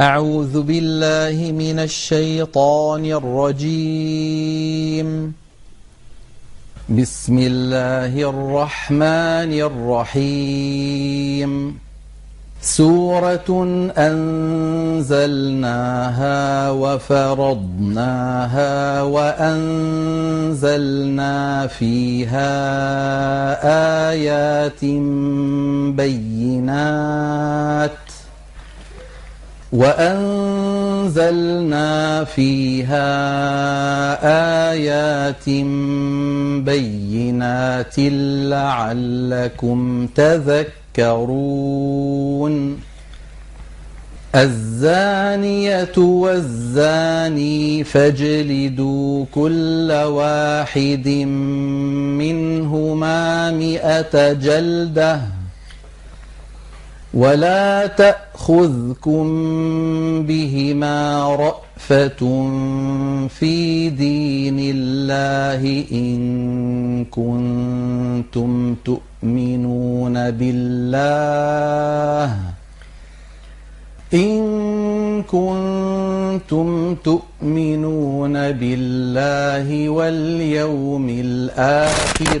أعوذ بالله من الشيطان الرجيم. بسم الله الرحمن الرحيم. سورة أنزلناها وفرضناها وأنزلنا فيها آيات بينات. وأنزلنا فيها آيات بينات لعلكم تذكرون. الزانية والزاني فاجلدوا كل واحد منهما مئة جلدة ولا تأخذكم بهما رأفة في دين الله إن كنتم تؤمنون بالله إن كنتم تؤمنون بالله واليوم الآخر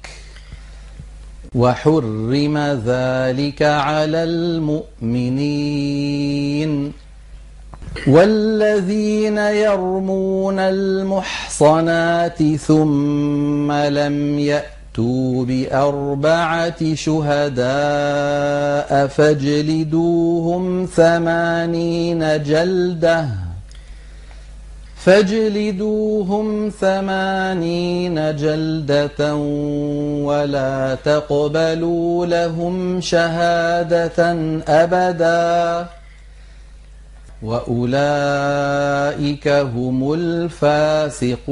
وحرم ذلك على المؤمنين. والذين يرمون المحصنات ثم لم يأتوا بأربعة شهداء فاجلدوهم ثمانين جلدةً فاجلدوهم ثمانين جلدة ولا تقبلوا لهم شهادة أبدا. وأولئك هم الفاسقون.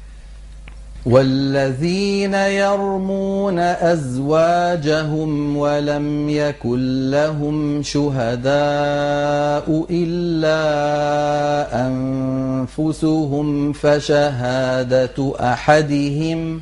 والذين يرمون أزواجهم ولم يكن لهم شهداء إلا أنفسهم فشهادة أحدهم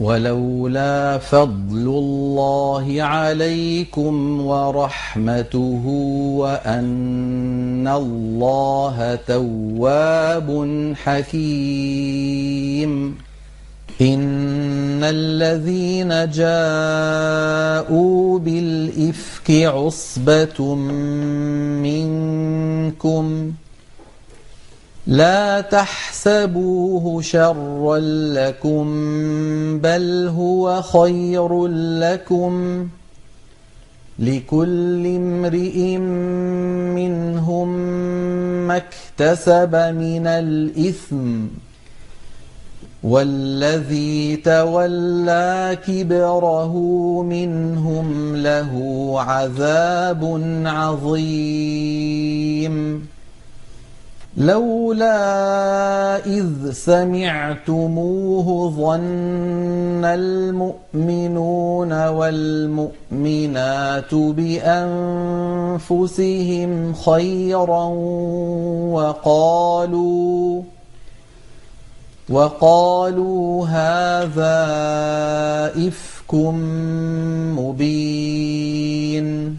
ولولا فضل الله عليكم ورحمته وأن الله تواب حكيم. إن الذين جاءوا بالإفك عصبة منكم لا تحسبوه شرا لكم بل هو خير لكم. لكل امرئ منهم ما اكتسب من الإثم. والذي تولى كبره منهم له عذاب عظيم. لولا إذ سمعتموه ظن المؤمنون والمؤمنات بأنفسهم خيرا وقالوا وقالوا هذا إفك مبين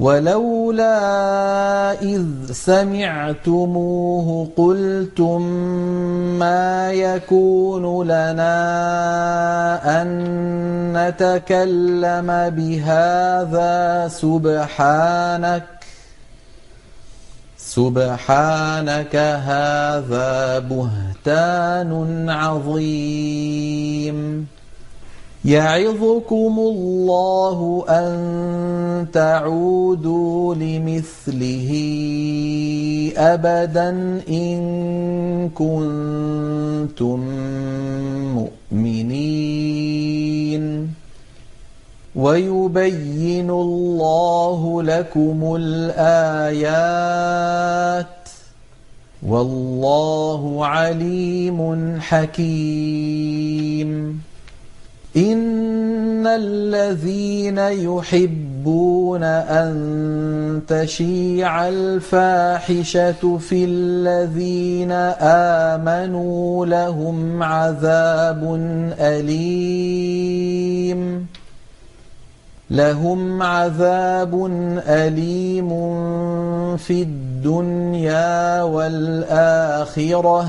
ولولا إذ سمعتموه قلتم ما يكون لنا أن نتكلم بهذا سبحانك سبحانك هذا بهتان عظيم يعظكم الله أن تعودوا لمثله أبدا إن كنتم مؤمنين. ويبين الله لكم الآيات والله عليم حكيم. إن الذين يحبون أن تشيع الفاحشة في الذين آمنوا لهم عذاب أليم لهم عذاب أليم في الدنيا والآخرة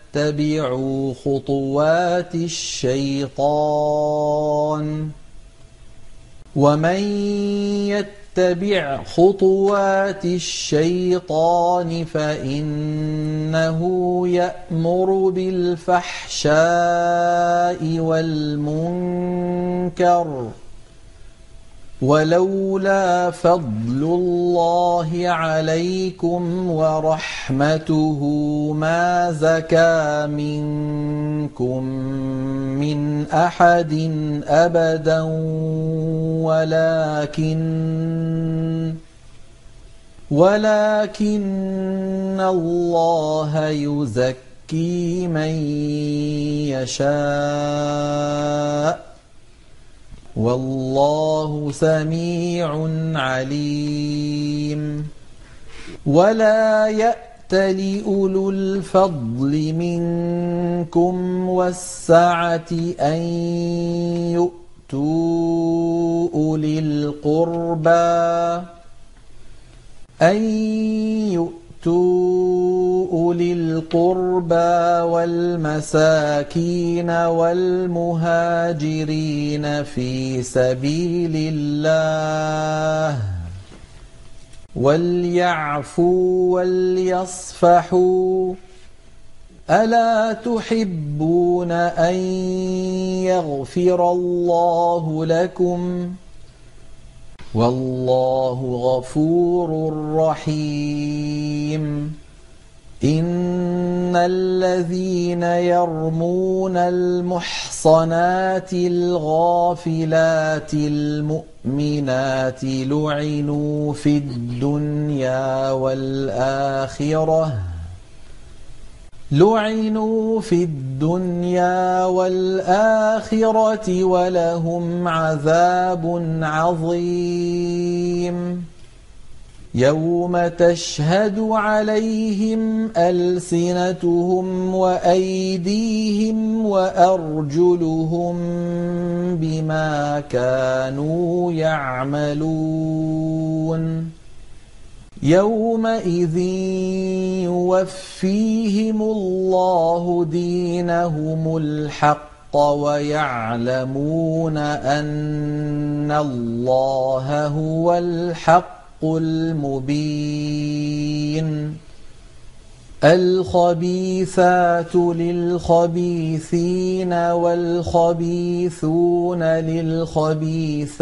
اتبعوا خطوات الشيطان. ومن يتبع خطوات الشيطان فإنه يأمر بالفحشاء والمنكر. ولولا فضل الله عليكم ورحمته ما زكى منكم من أحد أبدا ولكن ولكن الله يزكي من يشاء. والله سميع عليم. ولا يأت لأولو الفضل منكم والسعة أن يؤتوا أولي القربى أن يؤتوا أولي القربى والمساكين والمهاجرين في سبيل الله وليعفوا وليصفحوا ألا تحبون أن يغفر الله لكم والله غفور رحيم. إن الذين يرمون المحصنات الغافلات المؤمنات لعنوا في الدنيا والآخرة. لعنوا في الدنيا والآخرة ولهم عذاب عظيم. يوم تشهد عليهم ألسنتهم وأيديهم وأرجلهم بما كانوا يعملون. يومئذ يوفيهم الله دينهم الحق ويعلمون أن الله هو الحق المبين الخبيثات للخبيثين والخبيثون للخبيثات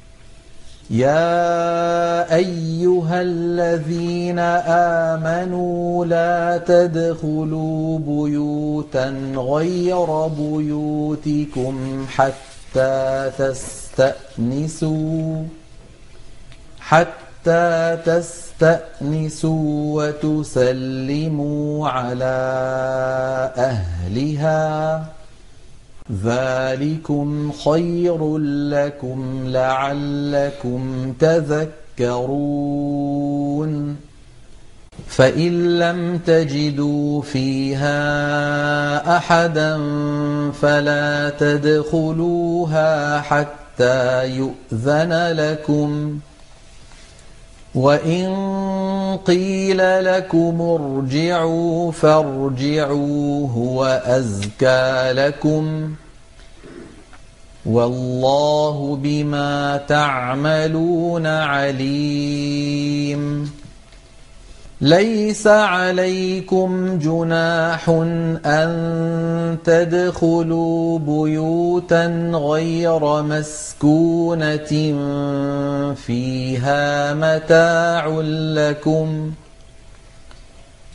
يا أيها الذين آمنوا لا تدخلوا بيوتا غير بيوتكم حتى تستأنسوا حتى تستأنسوا وتسلموا على أهلها ذلكم خير لكم لعلكم تذكرون فإن لم تجدوا فيها أحدا فلا تدخلوها حتى يؤذن لكم وإن قيل لكم ارجعوا فارجعوا هو أزكى لكم والله بما تعملون عليم. ليس عليكم جناح أن تدخلوا بيوتا غير مسكونة فيها متاع لكم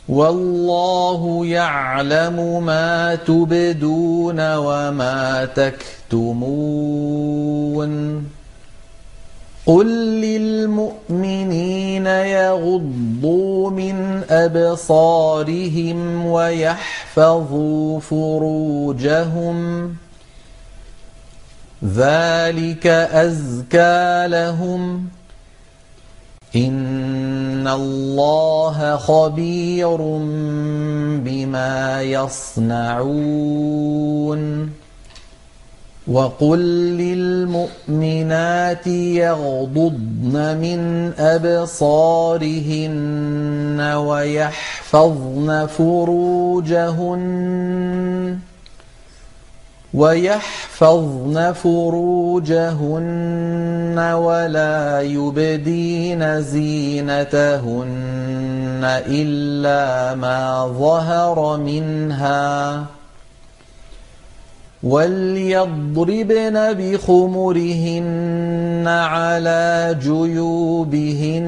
والله يعلم ما تبدون وما تكتمون. قل للمؤمنين يغضوا من أبصارهم ويحفظوا فروجهم. ذلك أزكى لهم إن الله خبير بما يصنعون وقل للمؤمنات يغضضن من أبصارهن ويحفظن فروجهن ويحفظن فروجهن ولا يبدين زينتهن إلا ما ظهر منها. وليضربن بخمرهن على جيوبهن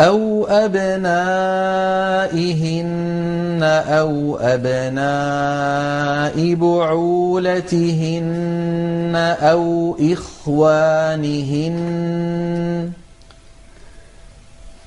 أو أبنائهن أو أبناء بعولتهن أو إخوانهن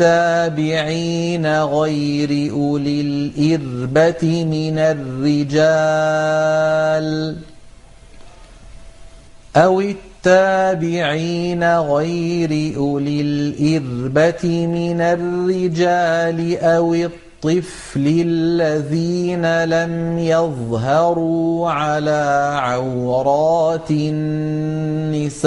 التابعين غير أولي الإربة من الرجال أو التابعين غير أولي الإربة من الرجال أو الطفل الذين لم يظهروا على عورات النساء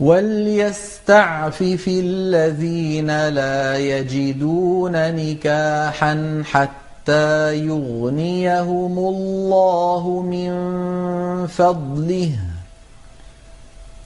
وليستعفف الذين لا يجدون نكاحا حتى يغنيهم الله من فضله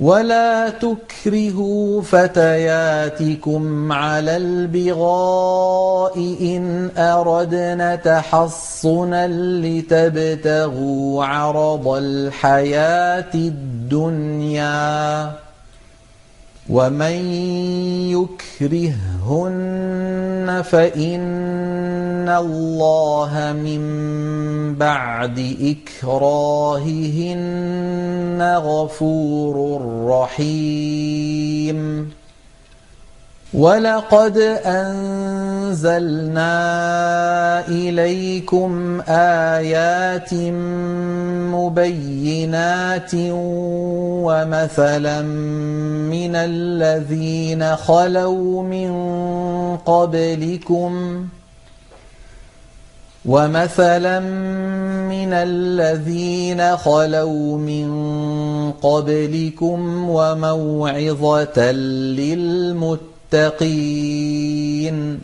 ولا تكرهوا فتياتكم على البغاء إن أردنا تحصنا لتبتغوا عرض الحياة الدنيا ومن يكرههن فإن الله من بعد إكراههن غفور رحيم ولقد أنزلنا إليكم آيات مبينات ومثلا من الذين خلوا من قبلكم ومثلا من الذين خلوا من قبلكم وموعظة للمتقين المتقين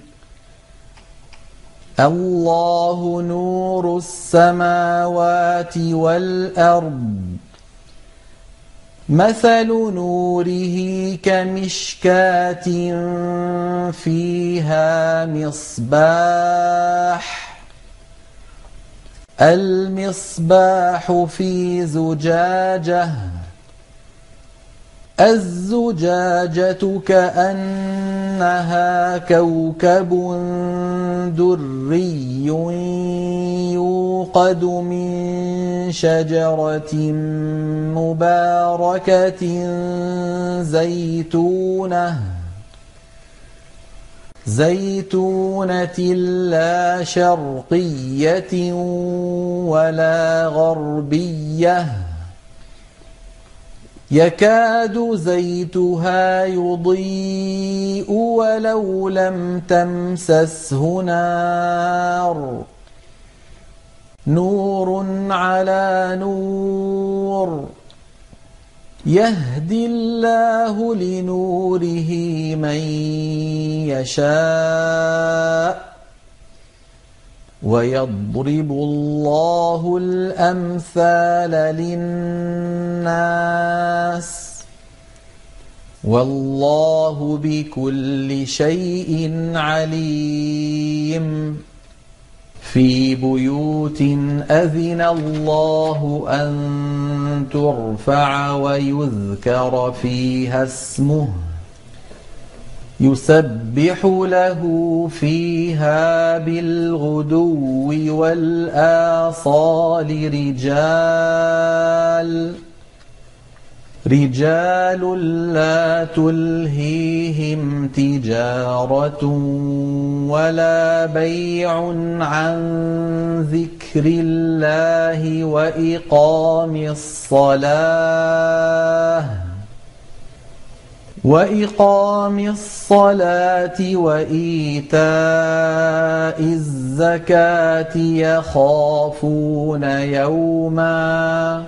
الله نور السماوات والأرض. مثل نوره كمشكاة فيها مصباح. المصباح في زجاجة. الزجاجة كأنها كوكب دري يوقد من شجرة مباركة زيتونة زيتونة لا شرقية ولا غربية. يكاد زيتها يضيء ولو لم تمسسه نار. نور على نور. يهدي الله لنوره من يشاء. ويضرب الله الأمثال للناس والله بكل شيء عليم. في بيوت أذن الله أن ترفع ويذكر فيها اسمه يسبح له فيها بالغدو والآصال رجال رجال لا تلهيهم تجارة ولا بيع عن ذكر الله وإقام الصلاة وإقام الصلاة وإيتاء الزكاة يخافون يوما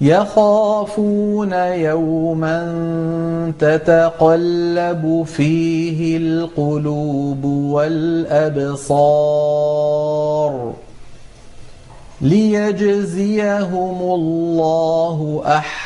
يخافون يوما تتقلب فيه القلوب والأبصار ليجزيهم الله أحسن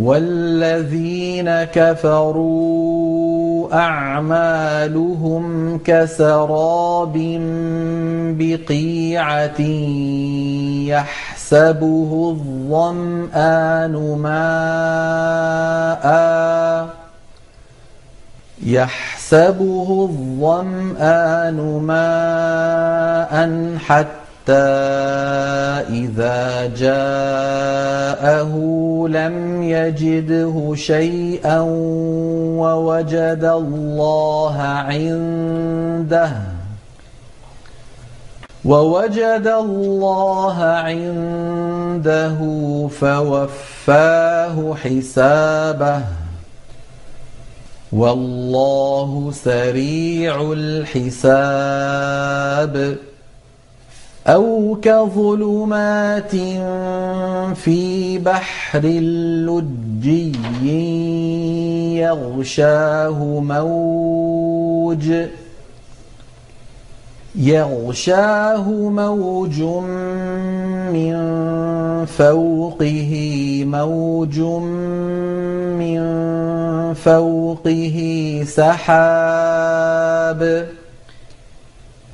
والذين كفروا اعمالهم كسراب بقيعه يحسبه الظمان ماء يحسبه الظمان ماء حتى إذا جاءه لم يجده شيئا ووجد الله عنده ووجد الله عنده فوفاه حسابه والله سريع الحساب أو كظلمات في بحر لجي يغشاه موج يغشاه موج من فوقه موج من فوقه سحاب.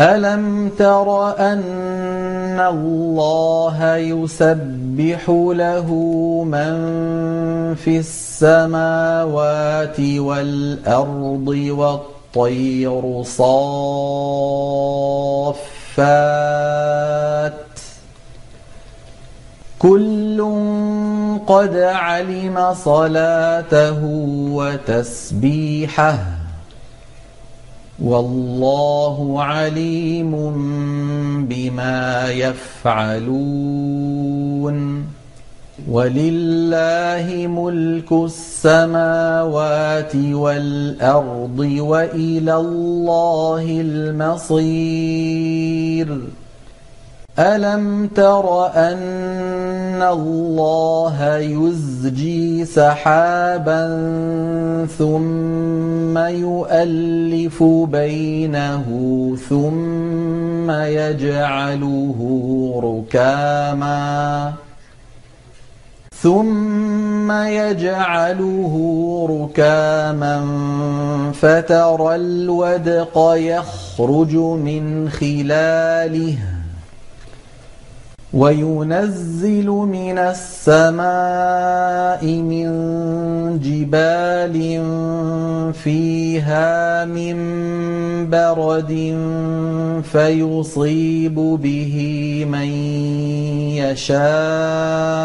ألم تر أن الله يسبح له من في السماوات والأرض والطير صافات كل قد علم صلاته وتسبيحه والله عليم بما يفعلون. ولله ملك السماوات والأرض وإلى الله المصير. الم تر ان الله يزجي سحابا ثم يؤلف بينه ثم يجعله ركاما ثم يجعله ركاما فترى الودق يخرج من خلاله وينزل من السماء من جبال فيها من برد فيصيب به من يشاء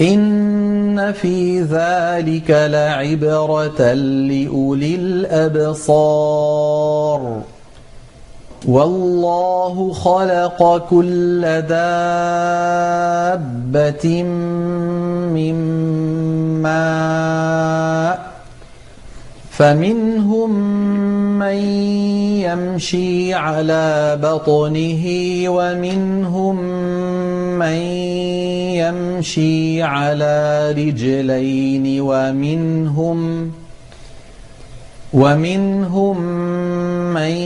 إن في ذلك لعبرة لأولي الأبصار والله خلق كل دابة من ماء فمنهم من يمشي على بطنه ومنهم من يمشي على رجلين ومنهم ومنهم من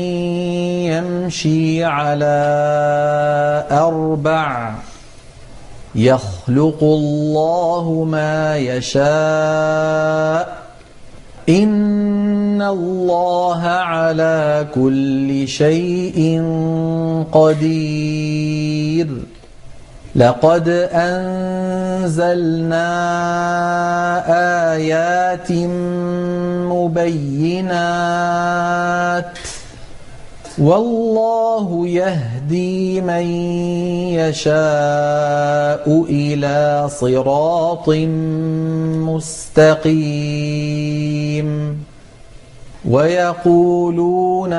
يمشي على أربع يخلق الله ما يشاء إن الله على كل شيء قدير. لقد أنزلنا آيات مبينات. والله يهدي من يشاء إلى صراط مستقيم. ويقولون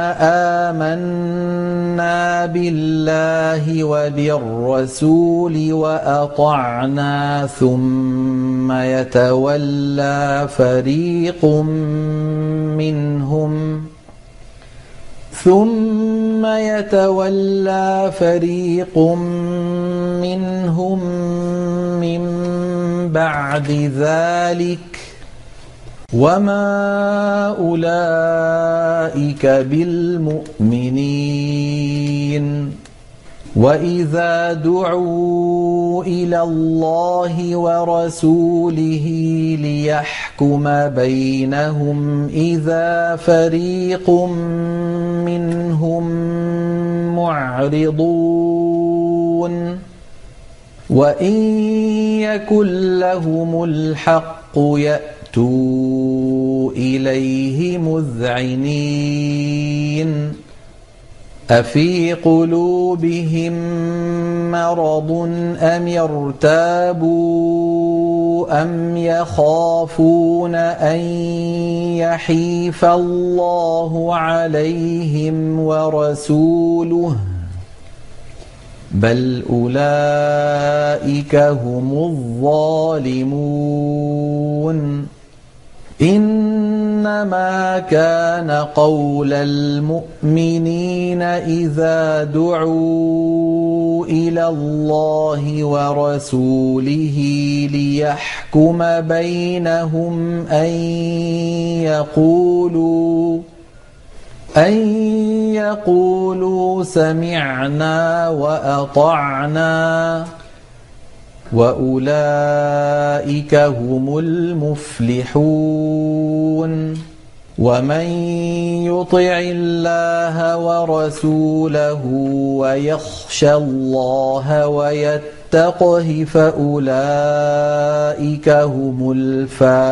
آمنا بالله وبالرسول وأطعنا ثم يتولى فريق منهم ثم يتولى فريق منهم من بعد ذلك وما أولئك بالمؤمنين وإذا دعوا إلى الله ورسوله ليحكم بينهم إذا فريق منهم معرضون وإن يكن لهم الحق يأتوا إليه مذعنين. أفي قلوبهم مرض أم يرتابوا أم يخافون أن يحيف الله عليهم ورسوله؟ بل أولئك هم الظالمون. إنما كان قول المؤمنين إذا دعوا إلى الله ورسوله ليحكم بينهم أن يقولوا أن يقولوا سمعنا وأطعنا وأولئك هم المفلحون ومن يطع الله ورسوله ويخشى الله ويتقه فأولئك هم الفائزون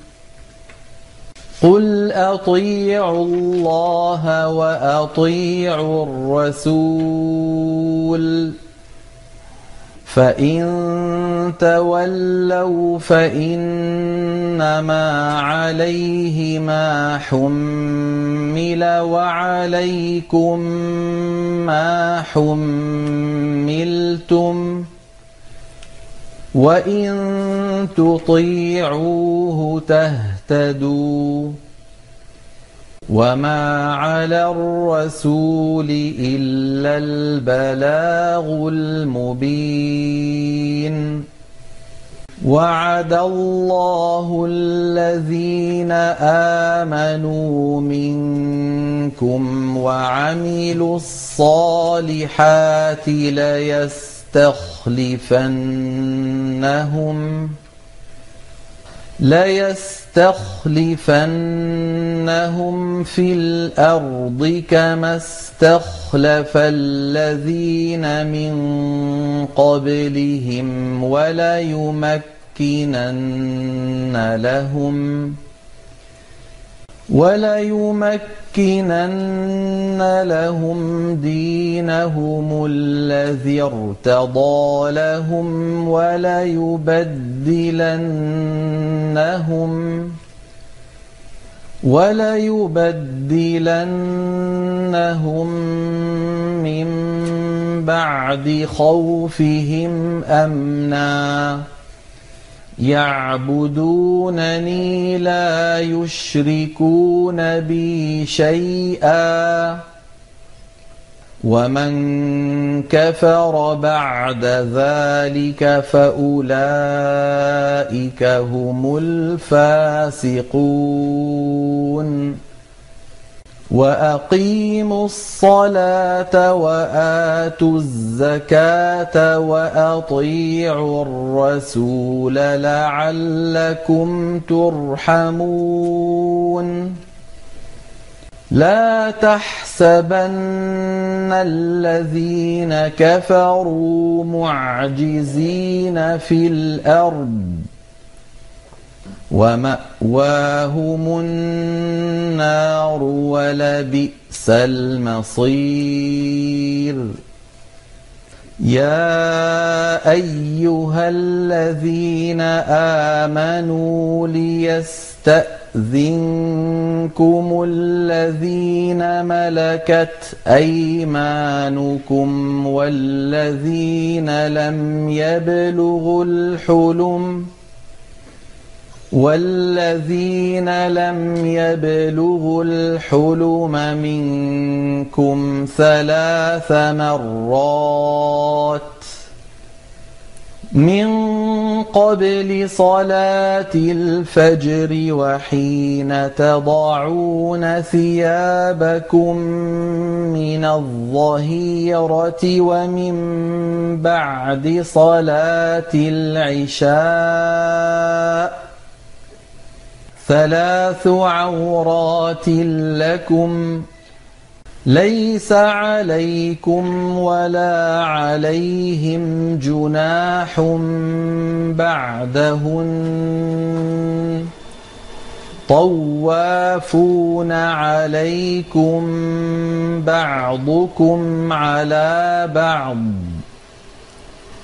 قل أطيعوا الله وأطيعوا الرسول فإن تولوا فإنما عليه ما حمل وعليكم ما حملتم وإن تطيعوه تهتدوا وما على الرسول إلا البلاغ المبين وعد الله الذين آمنوا منكم وعملوا الصالحات ليستخلفنهم ليستخلفنهم في الأرض كما استخلف الذين من قبلهم وليمكنن لهم وليمكنن لهم دينهم الذي ارتضى لهم وليبدلنهم وليبدلنهم من بعد خوفهم أمناً يعبدونني لا يشركون بي شيئا. ومن كفر بعد ذلك فأولئك هم الفاسقون. وأقيموا الصلاة وآتوا الزكاة وأطيعوا الرسول لعلكم ترحمون. لا تحسبن الذين كفروا معجزين في الأرض. ومأواهم النار ولبئس المصير. يا أيها الذين آمنوا ليستأذنكم الذين ملكت أيمانكم والذين لم يبلغوا الحلم ۖ والذين لم يبلغوا الحلم منكم ثلاث مرات من قبل صلاة الفجر وحين تضعون ثيابكم من الظهيرة ومن بعد صلاة العشاء ثلاث عورات لكم ليس عليكم ولا عليهم جناح بعدهن طوافون عليكم بعضكم على بعض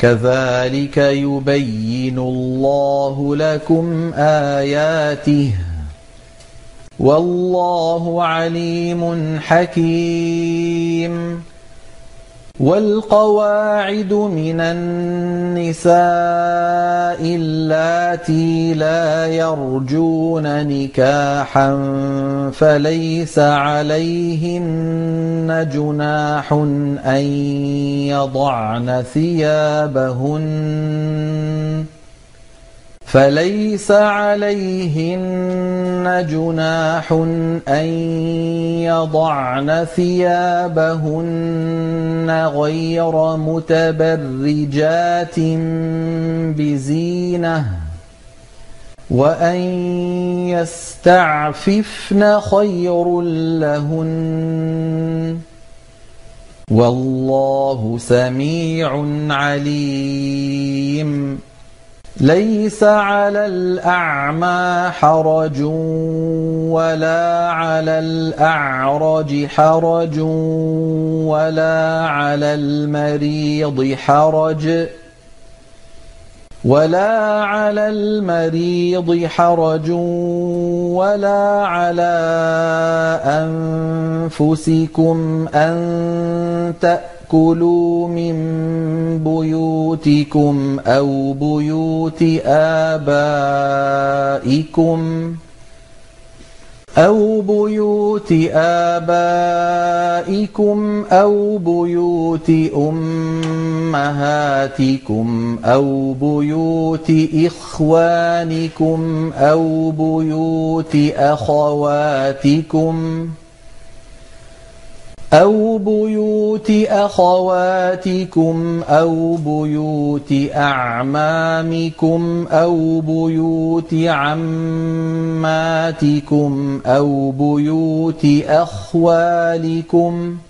كذلك يبين الله لكم آياته. والله عليم حكيم. والقواعد من النساء واللاتي لا يرجون نكاحا فليس عليهن جناح أن يضعن ثيابهن فليس عليهن جناح أن يضعن ثيابهن غير متبرجات بزينة وأن يستعففن خير لهن والله سميع عليم ليس على الأعمى حرج ولا على الأعرج حرج ولا على المريض حرج ولا على المريض حرج ولا على أنفسكم أن تأتوا كلوا من بيوتكم أو بيوت آبائكم أو بيوت آبائكم أو بيوت أمهاتكم أو بيوت إخوانكم أو بيوت أخواتكم ۖ أو بيوت أخواتكم أو بيوت أعمامكم أو بيوت عماتكم أو بيوت أخوالكم ۖ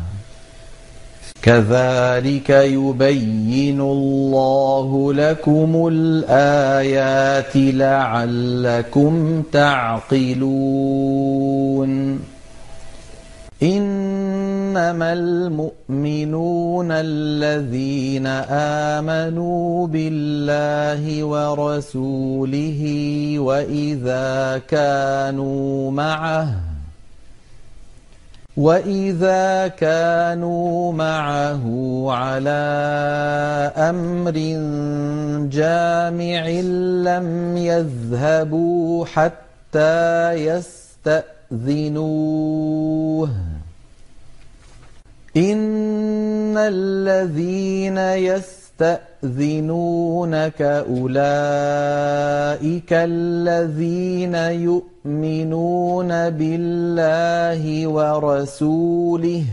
كذلك يبين الله لكم الآيات لعلكم تعقلون. إنما المؤمنون الذين آمنوا بالله ورسوله وإذا كانوا معه وإذا كانوا معه على أمر جامع لم يذهبوا حتى يستأذنوه إن الذين يستأذنونك أولئك الذين يؤمنون بالله ورسوله.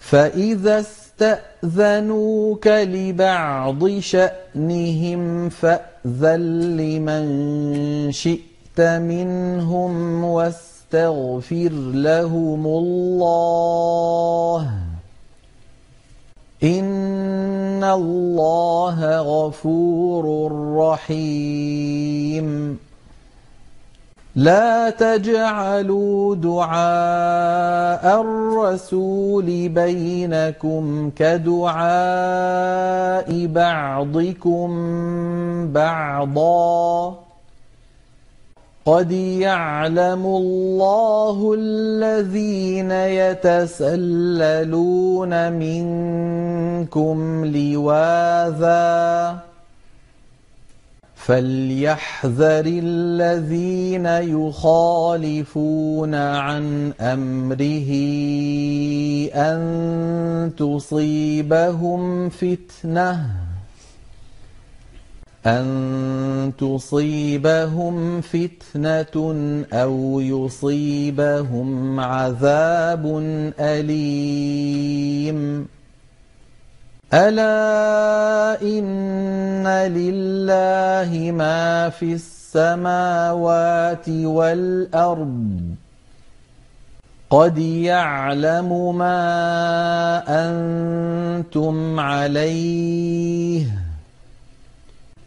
فإذا استأذنوك لبعض شأنهم فأذن لمن شئت منهم واستغفر لهم الله. إن الله غفور رحيم. لا تجعلوا دعاء الرسول بينكم كدعاء بعضكم بعضا. قد يعلم الله الذين يتسللون منكم لواذا فليحذر الذين يخالفون عن امره ان تصيبهم فتنه أن تصيبهم فتنة أو يصيبهم عذاب أليم ألا إن لله ما في السماوات والأرض قد يعلم ما أنتم عليه